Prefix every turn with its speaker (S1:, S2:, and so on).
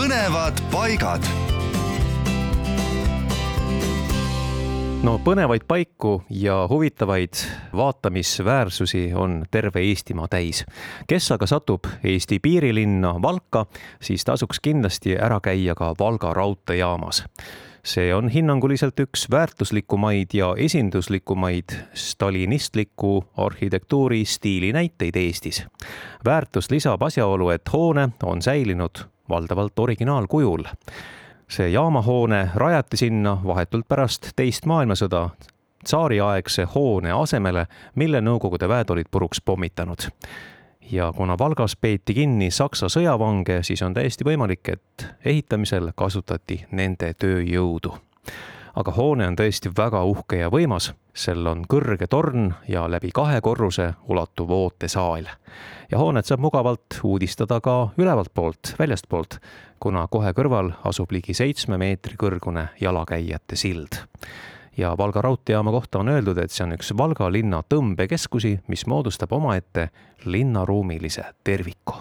S1: põnevad paigad.
S2: no põnevaid paiku ja huvitavaid vaatamisväärsusi on terve Eestimaa täis. kes aga satub Eesti piirilinna Valka, siis tasuks kindlasti ära käia ka Valga raudteejaamas see on hinnanguliselt üks väärtuslikumaid ja esinduslikumaid stalinistliku arhitektuuri stiili näiteid Eestis. väärtust lisab asjaolu, et hoone on säilinud valdavalt originaalkujul. see jaamahoone rajati sinna vahetult pärast teist maailmasõda tsaariaegse hoone asemele, mille Nõukogude väed olid puruks pommitanud ja kuna Valgas peeti kinni Saksa sõjavange, siis on täiesti võimalik, et ehitamisel kasutati nende tööjõudu. Aga hoone on tõesti väga uhke ja võimas, sel on kõrge torn ja läbi kahe korruse ulatuv ootesaal. ja hoonet saab mugavalt uudistada ka ülevalt poolt, väljastpoolt, kuna kohe kõrval asub ligi seitsme meetri kõrgune jalakäijate sild. Ja Valga raudteejaama kohta on öeldud, et see on üks Valga linna tõmbekeskusi, mis moodustab omaette linnaruumilise terviku